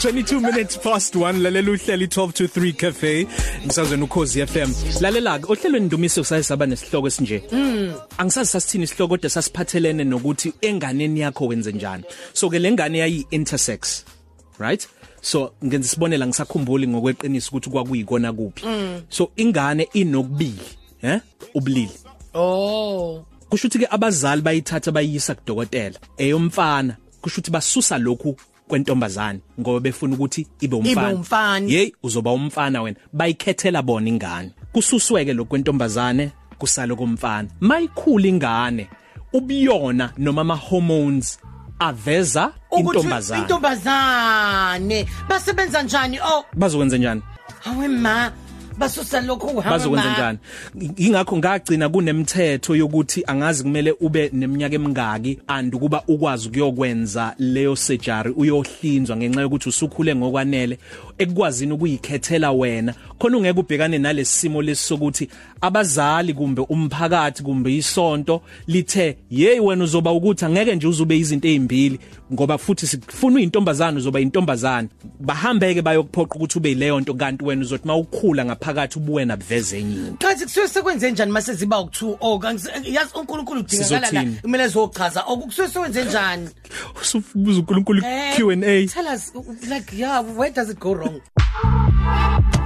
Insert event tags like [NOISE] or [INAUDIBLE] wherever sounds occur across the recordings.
22 minutes past 1 lalela uhlelo 12 to 3 cafe ngisazweni ukhozi FM lalela ke ohlelweni ndumiso sayisaba nesihloko esinje. Mm angisazi sasithini isihloko kodwa sasiphathelene nokuthi enganeni yakho wenze njani. So ke lengane yayi intersex right? So ngenza isibonela ngisakhumbuli ngokweqiniso ukuthi kwakuyikona kuphi. So ingane inokubili eh ubulili. Oh. kusho ukuthi ke abazali bayithatha bayisa kudokotela eyomfana. Kusho ukuthi basusa lokhu kwentombazane ngoba befuna ukuthi ibe umfana hey uzoba umfana wena bayikhethela bona ingane kususweke lokhu kwentombazane kusalo komfana mayikhula ingane ubiyona noma ama hormones aveza intombazane Intombazane. Basebenza njani? Oh, bazokwenza njani hawe ma. Basusa lokho hawe bazokwenza njani? Ingakho ngagcina kunemithetho yokuthi angazi kumele ube neminyaka emingaki and kuba ukwazi ukuyokwenza leyo surgery uyohlinzwa ngenxa yokuthi usukhule ngokwanele. Ekukwazini ukuyikhethela wena. Khona ungeke ubhekane nalesimo lesokuthi abazali kumbe umphakathi kumbe isonto lithe hey wena uzoba ukuthi angeke nje uzube izinto ezimbili ngoba futhi sifuna intombazana uzoba intombazana bahambeke bayokuphoqa ukuthi ube leyo nto kanti wena uzothi mawukhula ngaphakathi ubuwe nabuveze enye into Kanti kusuke sekwenze njani mase ziba u2 oh yazi uNkulunkulu udingakala la Sizothini? kumele zochaza okusuke sekwenze njani? [LAUGHS] Usubuza uNkulunkulu Eh, Q&A Tell us like yeah where does it go wrong? Tchau.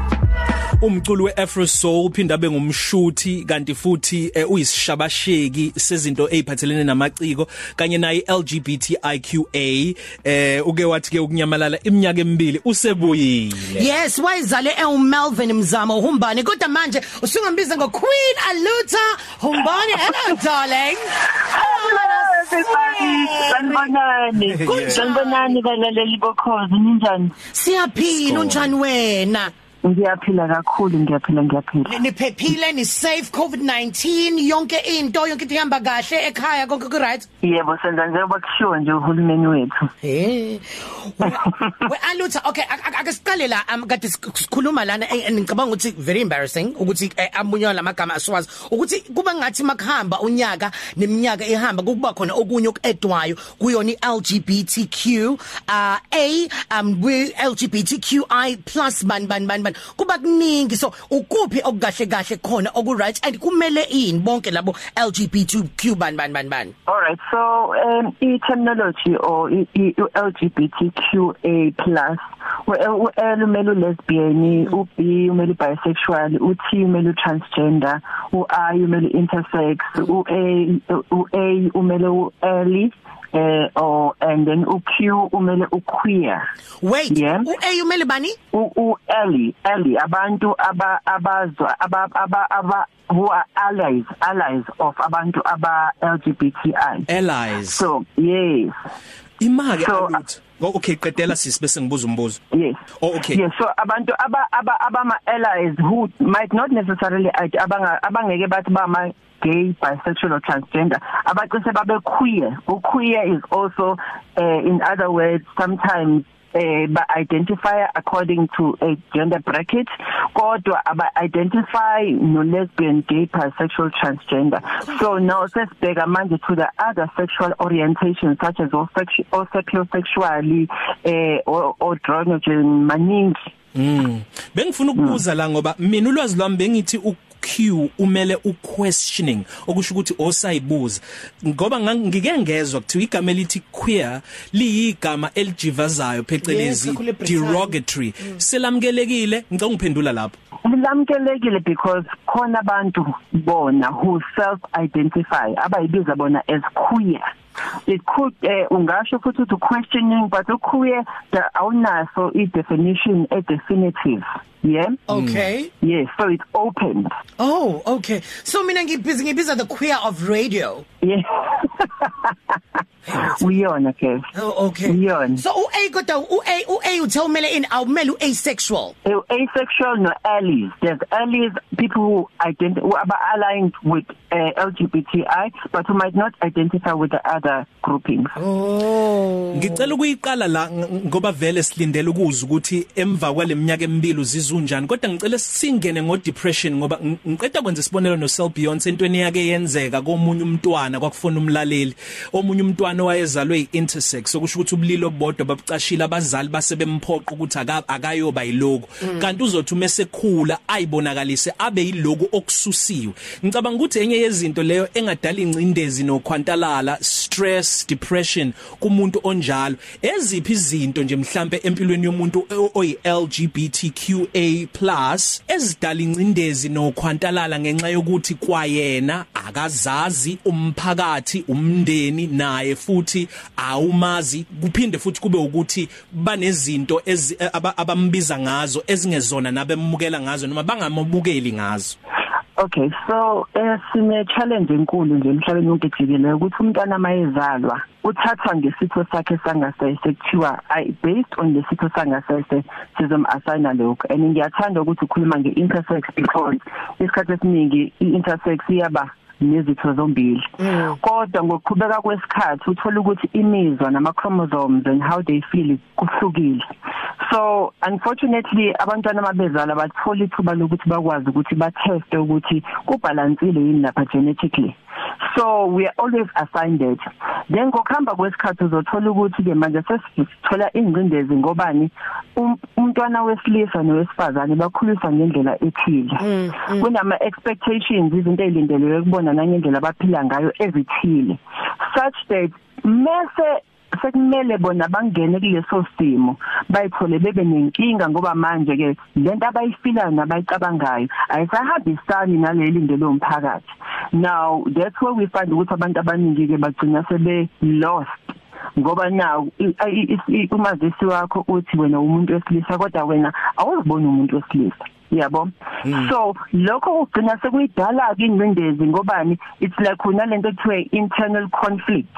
Umculo weAfro Soul uphinda abe ngumshuthi kanti futhi eh, uyisishabasheki sezinto eziphathelene namaciko kanye naye LGBTIQA eh uke wathi ke ukunyamalala iminyaka emibili usebuyile. Yes wayizale eUmelvin Mzamo Humbane kodwa manje usungambiza ngo Queen Aluta. Humbane hello darling. Sanibonani. Sanibonani balaleli bokhozi. Ninjani? Siyaphila unjani wena? Ngiyaphila kakhulu ngiyaphila ngiyaphila. niphephile ni safe covid-19 yonke into yonke into ihamba kahle ekhaya konke ku right Yebo senza njengoba kushiwo nje uhulumeni wethu. eh we alutha okay ak- ak- ake siqale la um, kade sik- sikhuluma lana eh, and ngicabanga ukuthi very embarrassing ukuthi eh, amunywa lamagama asiwazi ukuthi kuba ngathi makuhamba unyaka neminyaka ehamba kuba khona okunye okuedwayo kuyona iLGBTQ uh A um we LGBTQI+ ban ban ban ban kuba kuningi. So ukuphi okukahle kahle khona oku right and kumele ini bonke labo LGBTQ ban ban ban ban. All right. So um i terminology or i i- u- LGBTQA+ u L umele u lesbian, u B umele bisexual, u T umele u transgender, u I umele intersex, u A u A umele u L eh or and then u Q umele u queer. wait Yeah. u A umele bani? U u Ellie Ellie abantu aba abazwa aba aba aba who are allies allies of abantu aba LGBTI allies. So yes. Imake So- aluthi Oh, okay qedela sisi bese ngibuza umbuzo. Yes. Oh, okay. yes so abantu aba aba abama allies who might not necessarily abanga abangeke bathi bama gay bisexual or transgender abaqise babe queer. U queer is also uh, in other words sometimes eh ba identify according to a gender bracket kodwa aba identify no lesbian gay bisexual transgender so now sesibheka manje to the other sexual orientations such as or sexually eh or, or androgen maningi Mm. Bengifuna ukubuza la ngoba mina ulwazi lwami bengithi uQ umele uquestioning okusho ukuthi osayibuza. Ngoba ngang- ngike ngezwe kuthiwa igama elithi queer liyigama elijivazayo Yes, phecelezi kakhulu eBrithani. derogatory. Selamkelekile? Ngicela ungiphendula lapho. Lamkelekile because khona abantu bona who self identify abayibiza bona as queer. It could uh, ungasho futhi ukuthi questioning but queer the awunaso i definition a definitive. yeah okay. yes so it's open. Oh, okay. So mina ngibiza ngibiza the queer of radio. yeah [LAUGHS] uyona ke Oh, okay. Uyona. So u A kodwa u A u A uthe umele in awumele u asexual. Uh, asexual no allies there's allies people who identify who are aligned with uh, LGBTI but who might not identify with the other groupings Oh. Ngicela ukuyiqala la ng- ngoba vele silindele ukuzwa ukuthi emva kwaleminyaka emibili uzizunjani kodwa ngicela singene ngo depression ngoba ng- ngiqeda kwenza isibonelo no Sel Beyonce entweni yake yenzeka komunye umntwana kwakufuna umlaleli omunye umntwana umntwana wayezalwe intersex sokusho ukuthi ubulilo bodwa babucashile abazali basebemphoqa ukuthi akayoba yiloku kanti uzothi umesekhula ayibonakalise abe yiloku okususiwe. Ngicabanga ukuthi enye yezinto leyo engadala ingcindezi nokhwantalala stress depression kumuntu onjalo. Eziphi izinto nje mhlambe empilweni yomuntu oyi LGBTQA+ ezidala ingcindezi nokhwantalala ngenxa yokuthi kwayena akazazi umphakathi umndeni naye futhi awumazi kuphinde futhi kube ukuthi banezinto abambiza ngazo ezingezona nabemukela ngazo noma bangamabukeli ngazo. Okay so eh sine challenge enkulu nje emhlabeni wonke jikelele ukuthi umntwana mayezalwa uthathwa ngesitho sakhe sangasese kuthiwa i based on lesitho sangasese sizom assign lokho and ngiyathanda ukuthi ukhuluma ngeintersex because isikhathi esiningi iintersex iyaba nezitho zombili mm. kodwa ngokuqhubeka kwesikhathi uthola ukuthi imizwa nama chromosomes and how they feel kuhlukile so unfortunately abantwana mabezala bathola ithuba lokuthi bakwazi ukuthi bateste ukuthi kubalansile yini lapha genetically. So we are always assigned it then ngokuhamba kwesikhathi uzothola ukuthi ke manje sesithola ingcindezi ngobani? Um, umntwana wesilisa nowesifazane bakhuliswa ngendlela ethile. Mm, mm. kunama expectations izinto ezilindeleyo kubona nangendlela abaphila ngayo ezithile such that mase sekumele bona bangene kuleso simo bayithole bebe nenkinga ngoba manje ke lento abayifilayo nabayicabangayo ayisahambisani naleli ndelo umphakathi now that's where we find ukuthi abantu abaningi ke bagcina sebe lost ngoba nawo umazisi wakho uthi wena umuntu wesilisa kodwa wena awuziboni umuntu wesilisa yabo? Mm. so lokho kugcina sekuyidala ke ingcindezi ngobani? It's like kunalento ekuthiwa internal conflict.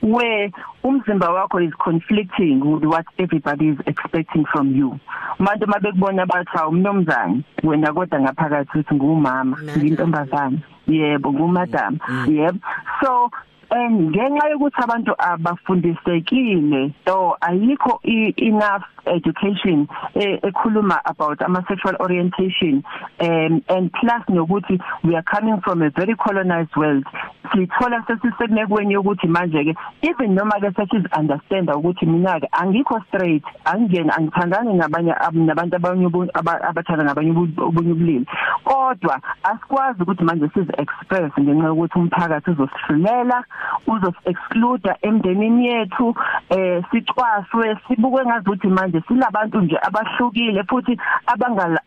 Where umzimba wakho is conflicting with what everybody is expecting from you. Manje mabekubona bathi awumnomzana wena kodwa ngaphakathi uthi ngumama ngintombazana yebo ngumadam. Yebo so and ngenxa yokuthi abantu abafundisekile so ayikho enough education ekhuluma about ama sexual orientation um and plus nokuthi we are coming from a very colonized world sithola sesisemekweni yokuthi manje ke even noma ke sethi understand ukuthi mina ke angikho straight angiyena angithandani nabanye nabantu abanye abathanda ngabanye ubunye ubulili. Kodwa asikwazi ukuthi manje sizi express ngenxa yokuthi umphakathi uzosihlulela uzosi-exclude emndenini yethu eh sicwaswe sibukwe ngazuthi manje silabantu nje abahlukile futhi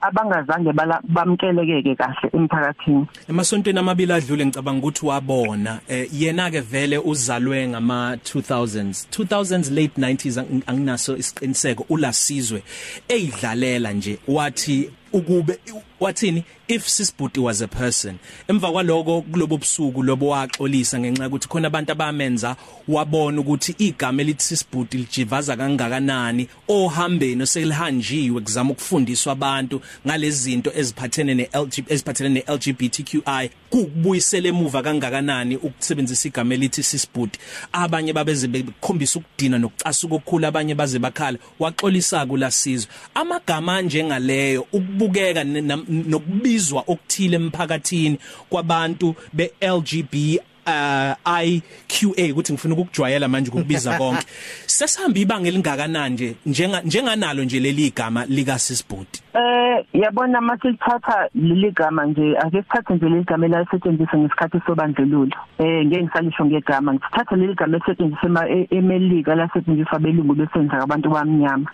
abangazange bamkelekeke kahle emphakathini. Emasontweni amabili adlule ngicabanga ukuthi wabona. Eh, yena ke vele uzalwe ngama 2000s 2000s late 90s anginaso isiqiniseko ulasizwe eyidlalela nje wathi ukube wathini if sisibhuti was a person emva kwaloko kulobo busuku lobo waxolisa ngenxa ukuthi khona abantu abamenza wabona ukuthi igama elithi sisibhuti lijivaza kangakanani ohambeni oselihanjiwe kuzama ukufundiswa abantu ngalezi zinto eziphathene neLGB eziphathene neLGBTQI kubuyisela emuva kangakanani ukusebenzisa igama elithi sisibhuti abanye babeze bekhombisa ukudina nokucasuka okukhulu abanye baze bakhala waxolisa kulasizwe amagama njengaleyo ukubukeka nokubizwa okuthile emphakathini kwabantu beLGB uh IQA ukuthi ngifuna ukujwayela manje ukubiza [LAUGHS] konke. Sesihamba ibanga elingakanani nje njenga njenganalo nje leli igama lika Sisbhuti eh yabona masithatha leli gama nje ake sithathe nje leli gama elasetshenziswa ngesikhathi sobandlululo. Eh ngeke ngisalisho ngegama ngithatha leli gama esetshenziswa eMelika lasetshenziswa belungu besenza abantu bamnyama.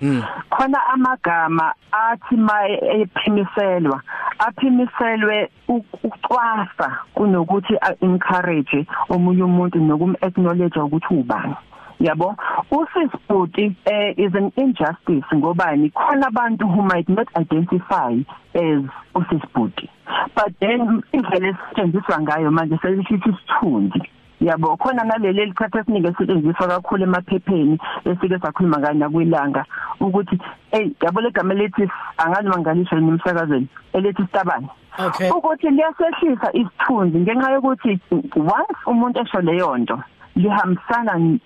Khona amagama athi ma ephimiselwa aphimiselwe ukucwasa kunokuthi encourage omunye umuntu nokum acknowledge ukuthi ubani. Yabo? Usisibhuti eh is an injustice ngobani? Khona abantu who might not identify as usisibhuti but then indlela esetshenziswa ngayo manje sesithi isithunzi. Yabo khona naleli likhatha esiningi esetshenziswa kakhulu emaphepheni esike sakhuluma ngani nakwilanga ukuthi hey yabo legama lethi angazi mangalisho nemsakazweni elithi sitabane okay. Ukuthi liyasehlisa isithunzi ngenxa yokuthi once umuntu esho leyo nto lihambisana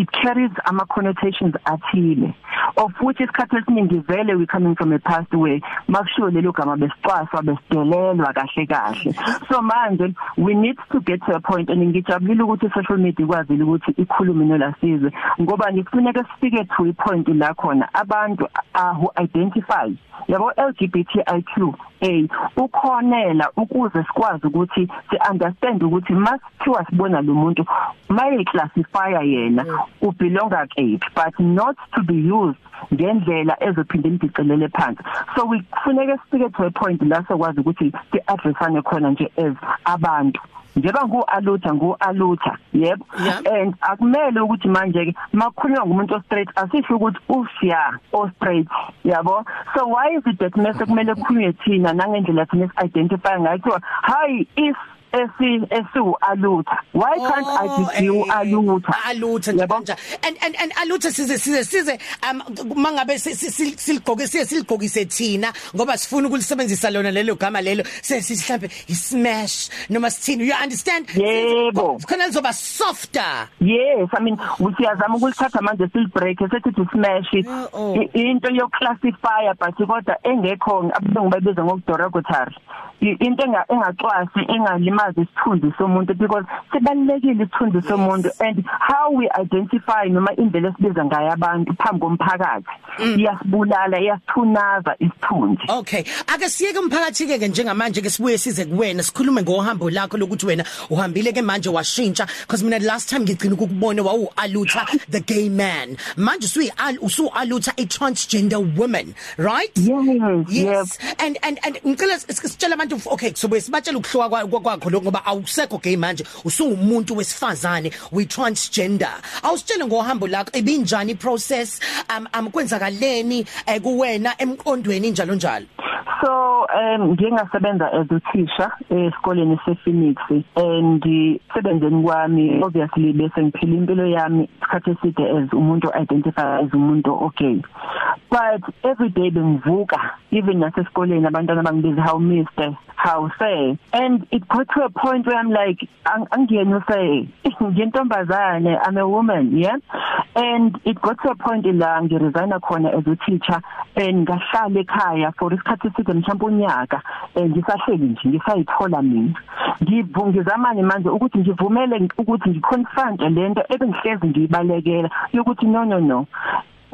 it carries ama connotations athile. Of which isikhathi esiningi vele we coming from a past where makushiwo lelo gama besicwaswa besidelelwa kahle kahle. So manje we need to get to a point and ngijabulile ukuthi social media ikwazile ukuthi ikhulume nolasizwe ngoba ngifuneka sifike to a point la khona abantu uh, who identify yabo LGBTIQ A ukhonela ukuze sikwazi ukuthi si understand ukuthi masithiwa sibona lo muntu maye classify yena ubelonga kephi but not to be used ngendlela ezophinda imdicelele phansi. So we kufuneka sifike to a point la sokwazi ukuthi si addressane khona nje as abantu. Njengoba ngualutha ngualutha yebo? And akumele ukuthi manje ke makhulunywa ngumuntu o straight asisho ukuthi usya o straight yabo? So why is it that mase kumele kukhulunywe thina nangendlela thina identify ngayo? Hi if esi esu alutha. Why can't oh, i give you alutha? alutha nje and and and alutha size size size um mangabe siligqoke siye siligqokise thina ngoba sifuna ukulisebenzisa lona lelo gama lelo. Sesihlambe ismash noma sithini you understand? Yebo. Khona lizoba softer. Yes i mean usiyazama ukulithatha manje sil break sethi smash into yo classifier but kodwa engekho abelungu bayibiza ngokuderogatory into engacwasi engalima sisazi isithunzi somuntu because sibalekile isithunzi somuntu and how we identify noma indlela esibiza ngayo abantu phambi komphakathi mm. iyasibulala iyasithunaza isithunzi. Okay. Ake siyeke umphakathi ke njengamanje ke sibuye size kuwena sikhulume ngohambo lakho lokuthi wena uhambile ke manje washintsha because mina last time ngigcina ukubona wawu alutha the gay man. Manje usuyi usu alutha a transgender woman right? Yes yes. And and and ngicela sitshela abantu okay so besibatshela ukuhluka kwakho lokho ngoba awusekho gay manje. Usungumuntu wesifazane we transgender. Awusitshele ngohambo lakho ebinjani iprocess? Um amkwenzakaleni eh, kuwena emqondweni njalo njalo? So um ngingasebenza as uthisha esikoleni sePhoenix and sebenzeni kwami obviously bese ngiphila impilo yami isikhathi eside as umuntu identify as umuntu okay but every day bengivuka even nasesikoleni abantwana bangibiza how mister? How say and it got to a point where I'm like angiyena say [LAUGHS] ngintombazane I'm a woman yeah? And it got to a point la ngiresigna khona as a teacher and ngahlala ekhaya for isikhathi eside mhlawumbe unyaka ngisahleli nje ngisayithola mina. Ngivungizamani manje ukuthi ngivumele ukuthi ngiconfront lento ebengihlezi ngiyibalekela yokuthi no no no.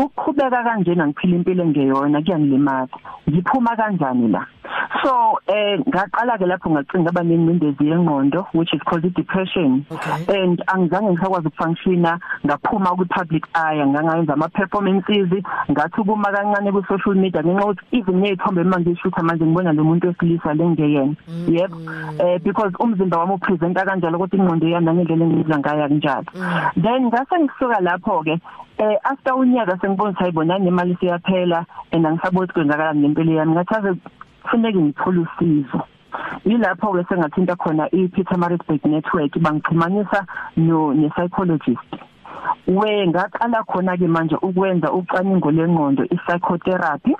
Ukuqhubeka kanjena ngiphila impilo engeyona kuyangilimaza ngiphuma kanjani la so eh ngaqala ke lapho ngacinga aba nengcindezi yengqondo which is called depression okay. and angizange ngisakwazi ukufunctiona ngaphuma ku public eye ngangayenza ama performances ngathi kuma kancane ku social media ngenxa ukuthi even nezithombe manje ngishutha manje ngibona lo muntu wesilisa lengeyena mm. yep eh because umzimba wami upresenta kanjalo ukuthi ingqondo yami nangendlela engidla ngayo kanjalo mm. then ngase ngisuka lapho ke eh after unyaka sengibona ukuthi hayibona nemali siyaphela and angisaboni ukuthi kwenzakala ngempilo yami. Ngathaze kufuneka ngithole usizo. Yilapho ke sengathinta khona iPeter Maritzburg network bangixhumanisa no ne psychologist we ngaqala khona ke manje ukwenza ucwaningo lengqondo i-psychotherapy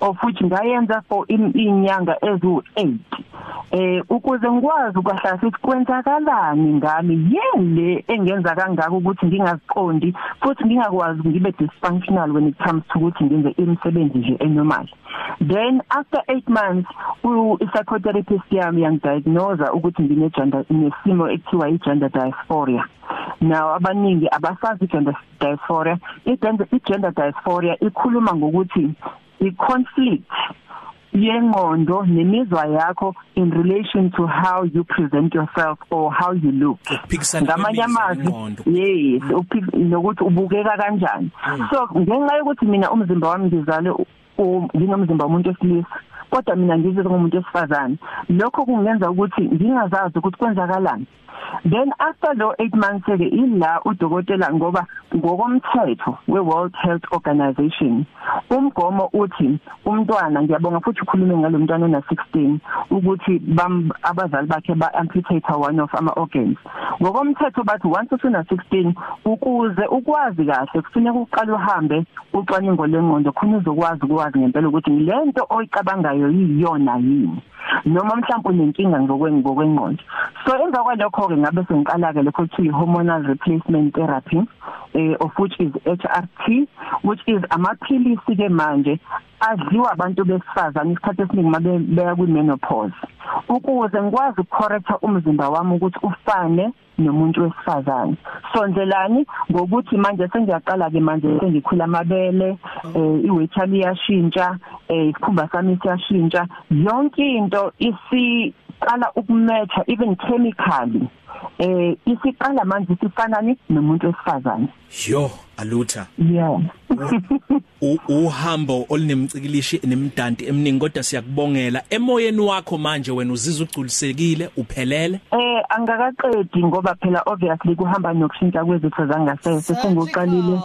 of which ngayenza for inyanga ezu8 eh ukuze ngikwazi ukwahla ukuthi kwenzakalani ngami? Yini le engenza kangaka ukuthi ngingaziqondi futhi ngingakwazi ngibe dysfunctional when it comes to ukuthi ngenze imisebenzi nje enormal? Then after 8 months u psychotherapist yami yangidiagnose ukuthi ngine gender nesimo ekuthiwa i gender dysphoria. Now abaningi abasazi gender dysphoria. I gender dysphoria ikhuluma ngokuthi i-conflict. Yengqondo nemizwa yakho in relation to how you present yourself or how you look. Ngamanye amazwi yes nokuthi ubukeka kanjani. Hmm. so ngenxa yokuthi mina umzimba wami ngizale nginomzimba womuntu wesilisa kodwa mina ngizwe ngomuntu wesifazane. Lokho kungenza ukuthi ngingazazi ukuthi kwenzakalani. Then after lo 8 months ke ila udokotela ngoba ngokomthetho weWorld Health Organization umgomo uthi umntwana ngiyabonga futhi ukhulume ngalo mntwana ona 16 ukuthi abazali bakhe ba amputate one of ama organs ngokomthetho bathi once usuna 16 ukuze ukwazi kahle kufuneka uqale uhambe ucwaningo lengqondo khona uzokwazi ukwazi ngempela ukuthi lento oyicabangayo nayo yiyona yini noma mhlawumbe unenkinga ngokwengqondo. So emva kwalokho ke ngabe sengiqala ke lokho kuthiwa hormonal replacement therapy eh of which is HRT which is amaphilisi ke manje adliwa abantu besifazana isikhathi esiningi mabe beya kwi menopause ukuze ngikwazi ukucorrecta umzimba wami ukuthi ufane nomuntu wesifazane. Sondelani ngokuthi manje sengiyaqala ke manje sengikhula amabele eh iweight yami iyashintsha eh isikhumba sami siyashintsha. Yonke into isiqala ukumetha even chemically eh isiqala manje sifanani nomuntu wesifazane. Yo alutha. Yeah. Uhambo olunemcikilishi nemdanti eminingi kodwa siyakubongela. Emoyeni wakho manje wena uzizwa ugculisekile uphelele? Eh angakaqedi ngoba phela obviously kuhamba nokushintsha kwezitho zangasese sengiqalile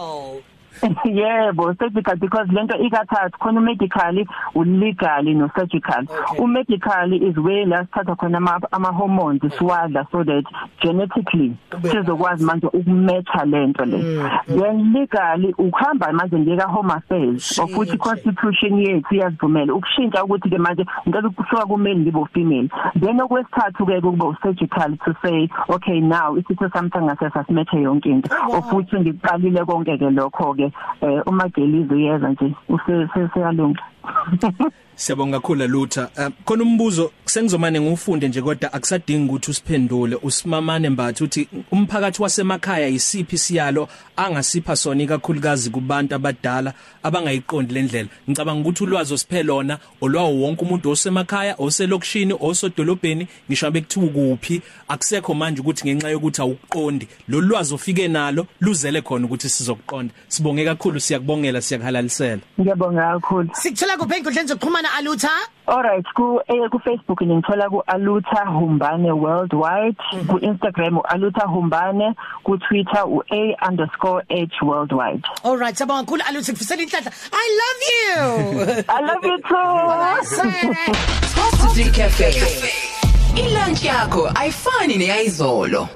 [LAUGHS] yebo surgical because lento ikathatha khona medical ulegal no surgical u medical is where la sithatha khona ama, ama hormones siwadla so that genetically sizokwazi manje ukumetha lento le. Then legal ukuhamba manje ngeka home affairs of which constitution yethu iyazivumela ukushintsha ukuthi ke manje ngeke kusuka kumele ngibe female then okwesithathu ke kuba surgical to say okay now isitho samthanga sesimethe yonke into. Of which ngiqalile konke ke lokho ke eh uma gelizo yeza nje useseyalunga [LAUGHS] Siyabonga kakhulu Luther. Uh, khona umbuzo sengizomane ngiufunde nje kodwa akusadingi ukuthi usiphendule. Usimamane mbathu uthi umphakathi wasemakhaya isiphi siyalo angasipha sona ikakhulukazi kubantu abadala abangayiqondi lendlela. Ngicabanga ukuthi ulwazi osiphelona olwawo wonke umuntu osemakhaya, oselokishini, osodolobheni, ngisho bekuthiwa kuphi, akusekho manje ukuthi ngenxa yokuthi awuqondi. Lo lwazi ofike nalo luzele khona ukuthi sizokuqonda. Sibonge kakhulu siyakubongela siyakuhalalisela. Ngiyabonga kakhulu. Sikuthola kuphi enkundleni zokuxhumana Alutha? Alright ku eh, ku Facebook ngithola ku Alutha Humbane Worldwide mm -hmm. ku Instagram uAlutha Humbane ku Twitter uA_h worldwide. Alright sabonga kakhulu Alutha kufisela inhlanhla. I love you! [LAUGHS] I love you too. Positive Cafe. Ilunch yakho ayifani neyizolo